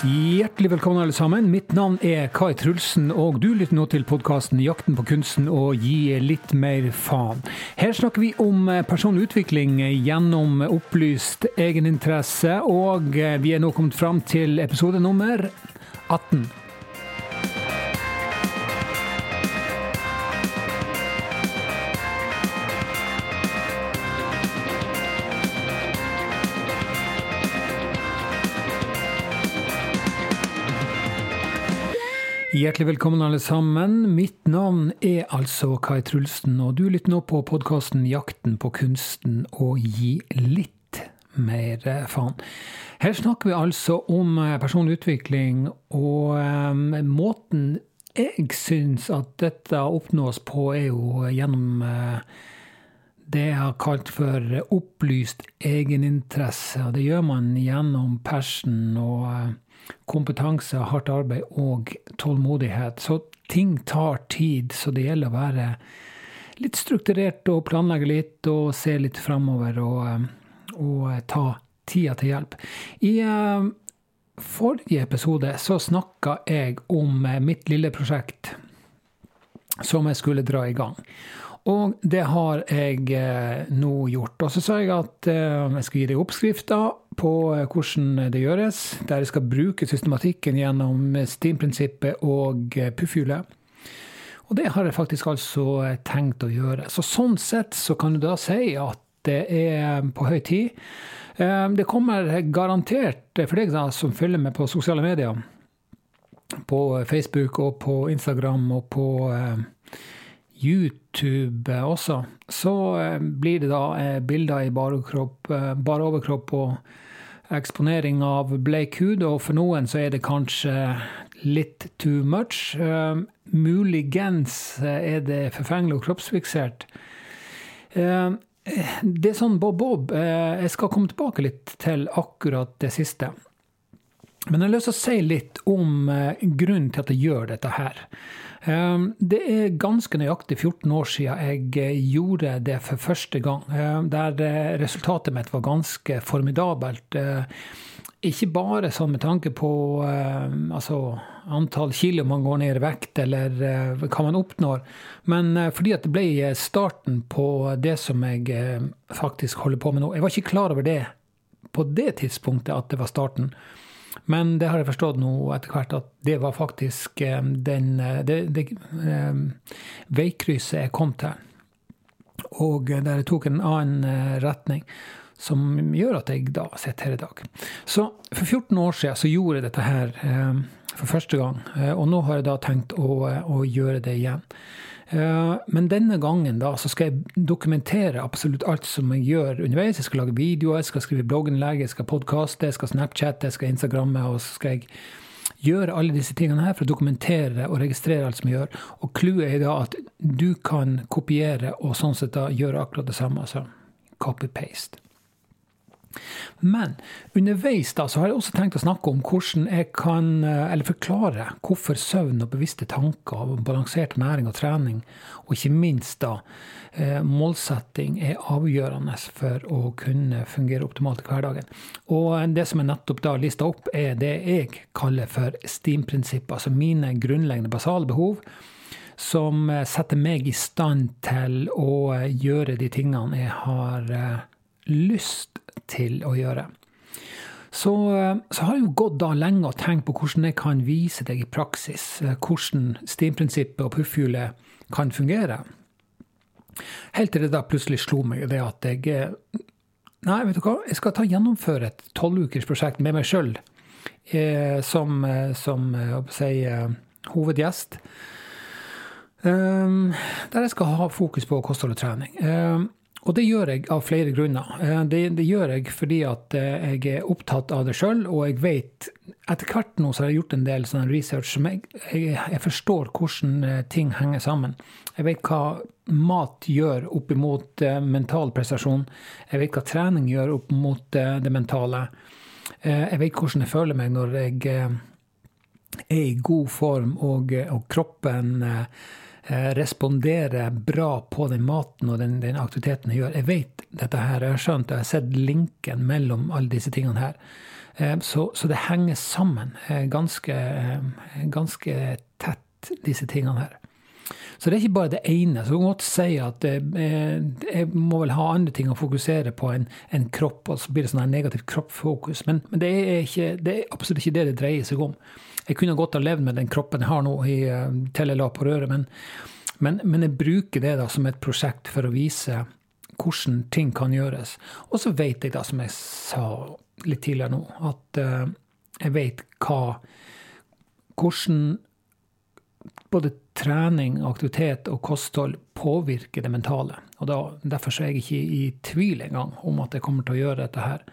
Hjertelig velkommen, alle sammen. Mitt navn er Kai Trulsen, og du lytter nå til podkasten 'Jakten på kunsten og gi litt mer faen'. Her snakker vi om personlig utvikling gjennom opplyst egeninteresse, og vi er nå kommet fram til episode nummer 18. Hjertelig velkommen, alle sammen. Mitt navn er altså Kai Trulsen, og du lytter nå på podkasten 'Jakten på kunsten og gi litt mer faen'. Her snakker vi altså om personlig utvikling, og um, måten jeg syns at dette oppnås på, er jo gjennom uh, det jeg har kalt for opplyst egeninteresse. Og det gjør man gjennom passion og kompetanse, hardt arbeid og tålmodighet. Så ting tar tid, så det gjelder å være litt strukturert og planlegge litt og se litt framover og, og, ta tida til hjelp. I uh, forrige episode så snakka jeg om mitt lille prosjekt som jeg skulle dra i gang. Og det har jeg eh, nå gjort. Og så sa jeg at eh, jeg skal gi deg oppskrifta på eh, hvordan det gjøres, der jeg skal bruke systematikken gjennom STEAM-prinsippet og puffhjulet. Og det har jeg faktisk altså tenkt å gjøre. Så sånn sett så kan du da si at det er på høy tid. Det kommer garantert for deg som følger med på sosiale medier, på Facebook og på Instagram og på YouTube også, så eh, blir det da eh, bilder i bare, kropp, eh, bare overkropp og eksponering av bleik hud, og for noen så er det kanskje litt too much. Muligens er det forfengelig og kroppsfiksert. Det er sånn bob-bob. Jeg skal komme tilbake litt til akkurat det siste. Men jeg har lyst til å si litt om grunnen til at jeg gjør dette her. Ehm, det er ganske nøyaktig 14 år siden jeg eh, gjorde det for første gang. Ehm, der eh, resultatet mitt var ganske formidabelt. Eh, ikke bare sånn med tanke på altså, antall kilo man går ned i vekt, eller hva man oppnår, men fordi at det ble starten på det som jeg faktisk holder på med nå. Jeg var ikke klar over det på det tidspunktet at det var starten. Men det har jeg forstått nå etter hvert at det var faktisk eh, den, eh, det, det um, veikrysset jeg kom til. Og der jeg tok en annen retning. Som gjør at jeg da sitter her i dag. Så for 14 år siden så gjorde jeg dette her for første gang. Og nå har jeg da tenkt å, å gjøre det igjen. Eh, men denne gangen da, så skal jeg dokumentere absolutt alt som jeg gjør underveis. Jeg skal lage videoer, jeg skal skrive blogginnlegg, jeg skal podkaste, jeg skal Snapchatte, jeg skal Instagramme. Og så skal jeg gjøre alle disse tingene her for å dokumentere og registrere alt som jeg gjør. Og clouet er da at du kan kopiere og sånn sett da gjøre akkurat det samme. Altså copy-paste. Men underveis da, så har jeg også tenkt å snakke om hvordan jeg kan, eh, eller forklare hvorfor søvn og bevisste tanker og balansert næring og trening, og ikke minst da eh, målsetting, er avgjørende for å kunne fungere optimalt i hverdagen. Og det som jeg nettopp da lista opp, er det jeg kaller for STEAM-prinsippet, altså mine grunnleggende basale behov som eh, setter meg i stand til å gjøre de tingene jeg har lyst til å gjøre. Så, eh, så har jeg jo gått da lenge og tenkt på hvordan jeg kan vise deg i praksis eh, hvordan stimprinsippet og puffhjulet kan fungere. Helt til det da plutselig slo meg det at jeg eh, Nei, vet du hva, jeg skal ta gjennomføre et tolvukersprosjekt med meg sjøl eh, som, som si, hovedgjest. Um, der jeg skal ha fokus på kosthold og trening. Um, og det gjør jeg av flere grunner. Eh, det, det gjør jeg fordi at eh, jeg er opptatt av det sjøl, og jeg vet Etter hvert nå så har jeg gjort en del sånn research som jeg, jeg, jeg, forstår hvordan eh, ting henger sammen. Jeg vet hva mat gjør opp imot mental prestasjon. Jeg vet hva trening gjør opp mot det mentale. Jeg vet hvordan jeg føler meg når jeg er i god form og, og kroppen responderer bra på den maten og den, den, aktiviteten jeg gjør. Jeg vet dette her, jeg har skjønt jeg har sett linken mellom alle disse tingene her. Eh, så, så, det henger sammen eh, ganske, ganske tett, disse tingene her. Så det er ikke bare det ene. Så du kan godt si at jeg må vel ha andre ting å fokusere på enn en kropp, og så blir det sånn her negativt kroppfokus. Men, men det, er ikke, det, er absolutt ikke det det dreier seg om. Jeg kunne godt ha levd med den kroppen jeg har nå, i, eh, til jeg la på røret, men, men, men, jeg bruker det da som et prosjekt for å vise hvordan ting kan gjøres. Og så vet jeg, da, som jeg sa litt tidligere nå, at eh, jeg vet hva Hvordan både trening, aktivitet og kosthold påvirker det mentale. Og da, Derfor er jeg ikke i tvil engang om at jeg kommer til å gjøre dette her.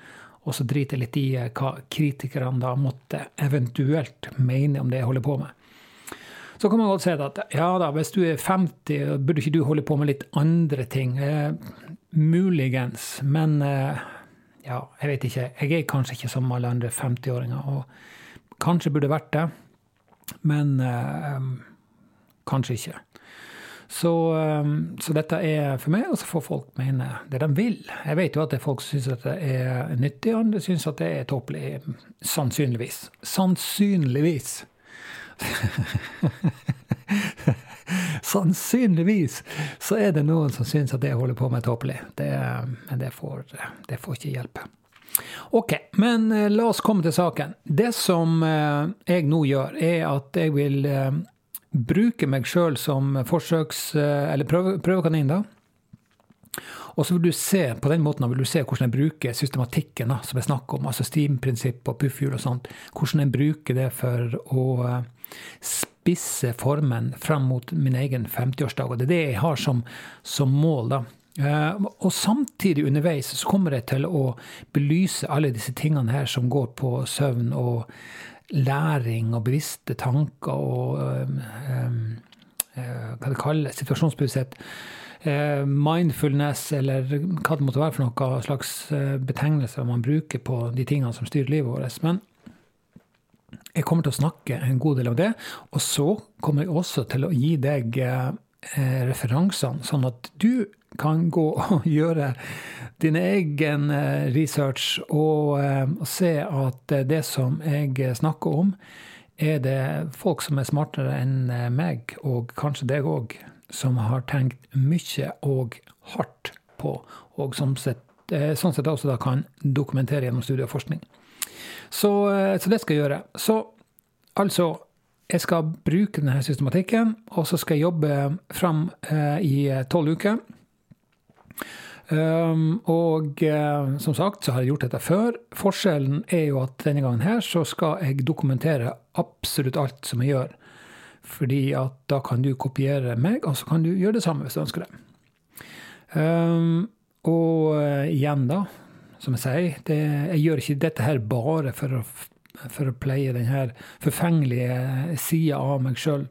Og så driter jeg litt i eh, hva kritikerne da måtte eventuelt mene om det jeg holder på med. Så kan man godt si at ja da, hvis du er 50, burde ikke du holde på med litt andre ting? Eh, muligens. Men eh, ja, jeg vet ikke. Jeg er kanskje ikke som alle andre 50-åringer. Og kanskje burde vært det, men eh, kanskje ikke. Så, um, så, dette er for meg, og så får folk mene det de vil. Jeg vet jo at folk syns det er nyttig, og andre syns at det er tåpelig. Sannsynligvis. Sannsynligvis. Sannsynligvis så er det noen som syns at det jeg holder på med, er tåpelig. Men det får, det får ikke hjelpe. Ok, men eh, la oss komme til saken. Det som eh, jeg nå gjør, er at jeg vil eh, bruker meg sjøl som forsøks- eh, eller prøve, prøvekanin, da. Og så vil du se på den måten vil du se hvordan jeg bruker systematikken da, som jeg snakker om, altså steam-prinsipp og puffhjul og sånt. Hvordan jeg bruker det for å eh, spisse formen fram mot min egen 50-årsdag. Og det er det jeg har som, som mål, da. Uh, og samtidig underveis så kommer jeg til å belyse alle disse tingene her som går på søvn og læring og bevisste tanker og um, hva kalles, situasjonsbevissthet. Uh, mindfulness, eller hva det måtte være for noe slags uh, betegnelser man bruker på de tingene som styrer livet vårt. Men jeg kommer til å snakke en god del om det. Og så kommer jeg også til å gi deg referansene, sånn at du kan gå og gjøre din egen eh, research og, eh, og se at det som jeg snakker om, er det folk som er smartere enn eh, meg, og kanskje deg òg, som har tenkt mye og hardt på, og som sett, sånn sett også da kan dokumentere gjennom studie og forskning. Så, så det skal jeg gjøre. Så altså jeg skal bruke denne systematikken, og så skal jeg jobbe fram eh, i tolv uker. Um, og uh, som sagt så har jeg gjort dette før. Forskjellen er jo at denne gangen her så skal jeg dokumentere absolutt alt som jeg gjør. Fordi at da kan du kopiere meg, og så kan du gjøre det samme hvis du ønsker det. Um, og uh, igjen, da, som jeg sier, det, jeg gjør ikke dette her bare for å, for å pleie denne forfengelige sida av meg sjøl.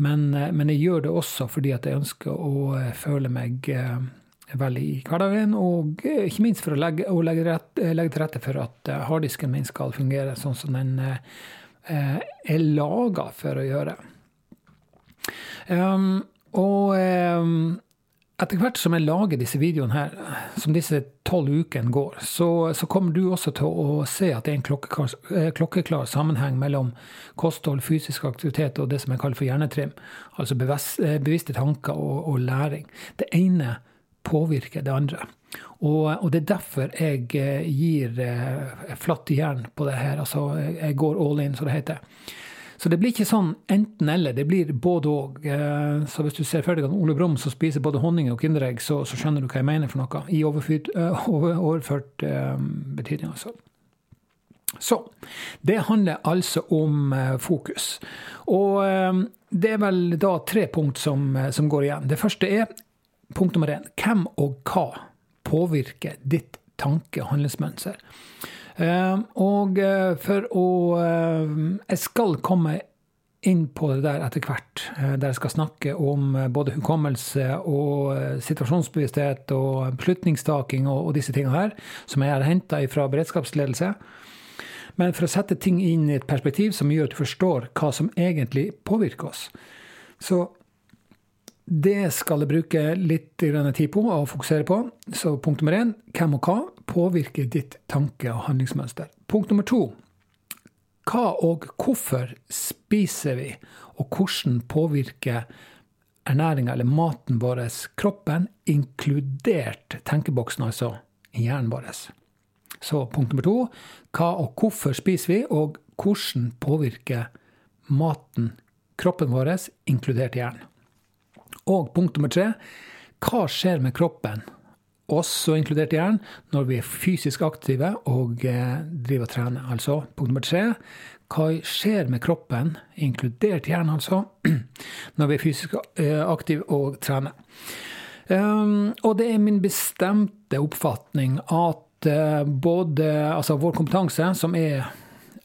Men, uh, men, jeg gjør det også fordi at jeg ønsker å føle meg vel i hverdagen, og eh, ikke minst for å legge, å legge, rett, eh, legge til rette for at eh, harddisken min skal fungere sånn som den er laga for å gjøre. Um, og um, etter hvert som jeg lager disse videoene her, som disse tolv ukene går, så, så, kommer du også til å se at det er en klokkeklar, klokkeklar, sammenheng mellom kosthold, fysisk aktivitet og det som jeg kaller for hjernetrim. Altså bevisste tanker og, og læring. Det ene påvirker det andre. Og, og, det er derfor jeg eh, gir eh, flatt jern på det her. Altså, jeg går all in, som det heter. Så det blir ikke sånn enten-eller, det blir både òg. Eh, så hvis du ser for deg Ole Brumm som spiser både honning og Kinderegg, så, så, skjønner du hva jeg mener for noe. I overført, over, overført betydning, altså. Så det handler altså om fokus. Og det er vel da tre punkt som, som går igjen. Det første er Punkt nummer én. Hvem og hva påvirker ditt tanke- og handlingsmønster? Eh, og eh, for å eh, Jeg skal komme inn på det der etter hvert, der jeg skal snakke om både hukommelse og situasjonsbevissthet og beslutningstaking og, disse tingene her, som jeg har henta fra beredskapsledelse. Men for å sette ting inn i et perspektiv som gjør at du forstår hva som egentlig påvirker oss. Så det skal jeg bruke litt tid på å fokusere på. Så punkt nummer én hvem og hva påvirker ditt tanke- og handlingsmønster. Punkt nummer to hva og hvorfor spiser vi, og hvordan påvirker ernæringa eller maten vår kroppen, inkludert tenkeboksen, altså hjernen vår. Så punkt nummer to hva og hvorfor spiser vi, og hvordan påvirker maten kroppen vår, inkludert hjernen. Og punkt nummer tre hva skjer med kroppen, også inkludert hjernen, når vi er fysisk aktive og eh, driver og trener? Altså punkt nummer tre hva skjer med kroppen, inkludert hjernen altså, når vi er fysisk eh, aktive og trener? Um, og det er min bestemte oppfatning at uh, både altså vår kompetanse, som er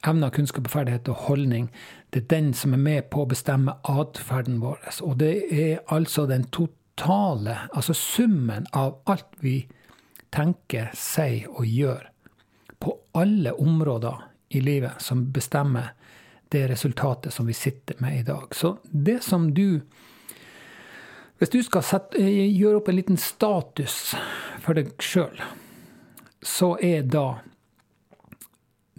evner, kunnskap, ferdighet og holdning, det er den som er med på å bestemme atferden vår. Og det er altså den totale, altså summen av alt vi tenker, sier og gjør på alle områder i livet, som bestemmer det resultatet som vi sitter med i dag. Så det som du Hvis du skal sette, gjøre opp en liten status for deg sjøl, så er da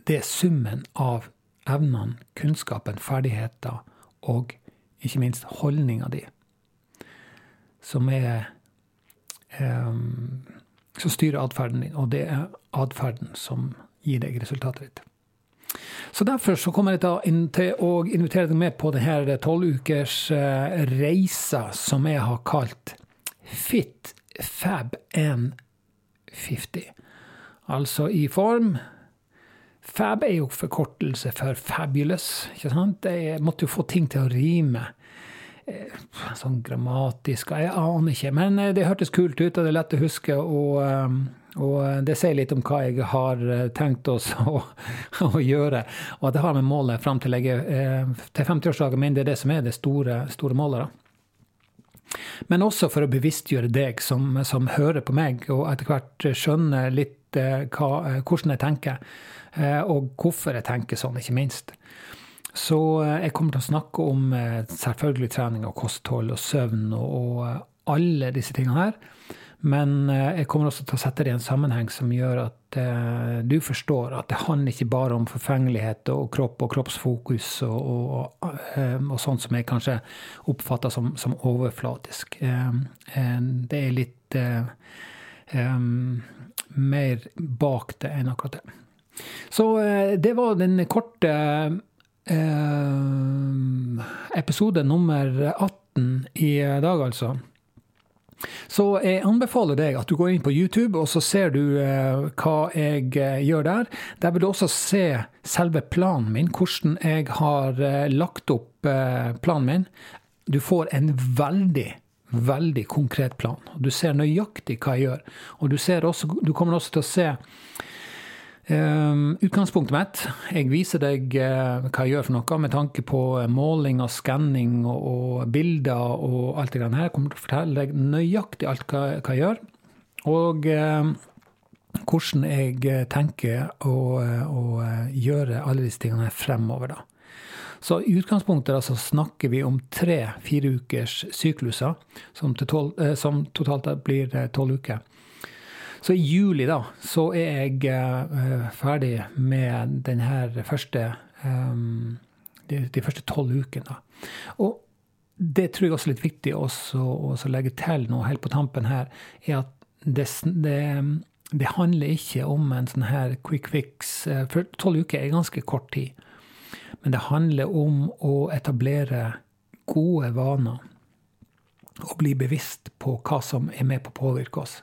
det summen av evnene, kunnskapen, ferdigheter og ikke minst holdninga di som er um, som styrer atferden din, og det er atferden som gir deg resultatet ditt. Så Derfor så kommer jeg til å invitere deg med på denne tolvukers uh, reisa som jeg har kalt Fit Fab and 50. Altså i form Fab er jo forkortelse for fabulous. ikke sant? Jeg måtte jo få ting til å rime. Eh, sånn grammatisk Jeg aner ikke. Men eh, det hørtes kult ut, og det er lett å huske. Og, eh, og det sier litt om hva jeg har tenkt oss å, å gjøre. Og at jeg har med målet fram til, til 50-årsdagen min. Det er det som er det store, store målet. da. Men også for å bevisstgjøre deg som, som hører på meg, og etter hvert skjønner litt hva, hvordan jeg tenker. Eh, og hvorfor jeg tenker sånn, ikke minst. Så eh, jeg kommer til å snakke om eh, selvfølgelig trening og kosthold og søvn og, alle disse tingene her. Men jeg kommer også til å sette det i en sammenheng som gjør at du forstår at det handler ikke bare om forfengelighet og kropp og kroppsfokus og, og, og sånt som jeg kanskje oppfatter som, som overflatisk. det er litt um, mer bak det enn akkurat det. Så eh, det var den korte eh, episode nummer 18 i dag, altså. Så jeg anbefaler deg at du går inn på YouTube, og så ser du eh, hva jeg eh, gjør der. Der vil du også se selve planen min, hvordan jeg har eh, lagt opp planen min. Du får en veldig, veldig konkret plan. Du ser nøyaktig hva jeg gjør. Og du, også, du kommer også til å se Um, utgangspunktet mitt Jeg viser deg uh, hva jeg gjør for noe, med tanke på uh, måling og skanning og, og, bilder og alt det her. Jeg kommer til å fortelle deg nøyaktig alt hva, hva jeg gjør. Og uh, hvordan jeg tenker å, å gjøre alle disse tingene fremover, da. Så i utgangspunktet altså, snakker vi om tre-fire ukers sykluser, som, tol som totalt blir tolv uker. Så i juli da, så er jeg uh, ferdig med den her første um, de, de, første tolv ukene. Og det tror jeg også er litt viktig også, å legge til nå helt på tampen her, er at det, det, det handler ikke om en sånn her quick fix. Eh, for tolv uker er ganske kort tid. Men det handler om å etablere gode vaner. Og bli bevisst på hva som er med på å påvirke oss.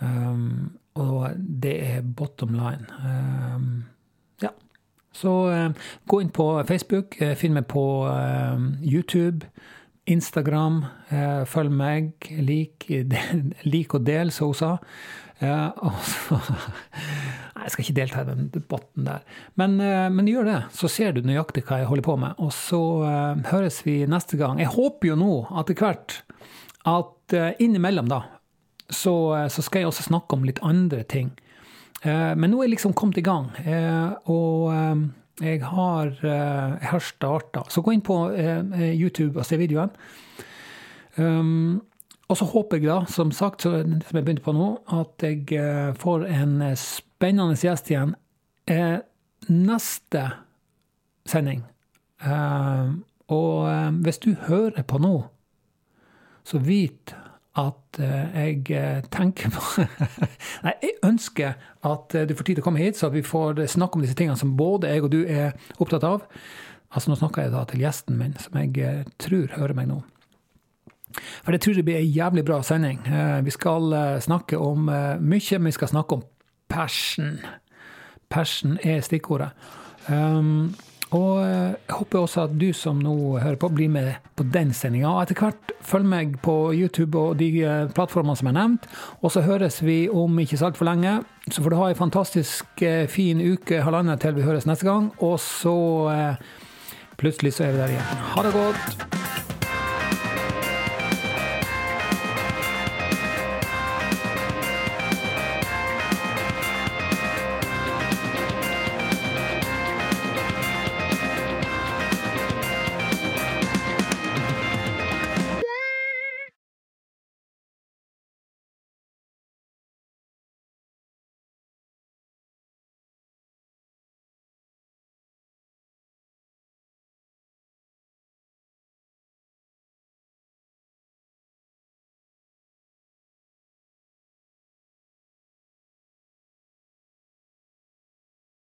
Um, og det er bottom line. Um, ja. Så uh, gå inn på Facebook, uh, finn meg på uh, YouTube, Instagram. Eh, følg meg. Lik, lik og del, som hun sa. og så jeg skal ikke delta i den debatten der. Men, men, gjør det, så ser du nøyaktig hva jeg holder på med. Og så høres vi neste gang. Jeg håper jo nå etter hvert at innimellom, da, så, eh, så, skal jeg også snakke om litt andre ting. Eh, men nå er jeg liksom kommet i gang, eh, og jeg har, jeg har starta. Så gå inn på YouTube og se videoen. Um, og så håper jeg, da, som sagt, som jeg begynte på nå, at jeg får en spennende gjest igjen neste sending. Og hvis du hører på nå, så vit at jeg tenker på Nei, jeg ønsker at du får tid til å komme hit, så vi får snakke om disse tingene som både jeg og du er opptatt av. Altså Nå snakker jeg da til gjesten min, som jeg tror hører meg nå. For jeg tror det blir ei jævlig bra sending. Eh, vi skal eh, snakke om eh, mye, men vi skal snakke om passion. Passion er stikkordet. Um, og jeg håper også at du som nå hører på, blir med på den sendinga. Og etter hvert følg meg på YouTube og de plattformene som er nevnt. Og så høres vi om ikke så altfor lenge. Så får du ha ei fantastisk fin uke, halvannen til vi høres neste gang. Og så plutselig så er vi der igjen. Ha det godt.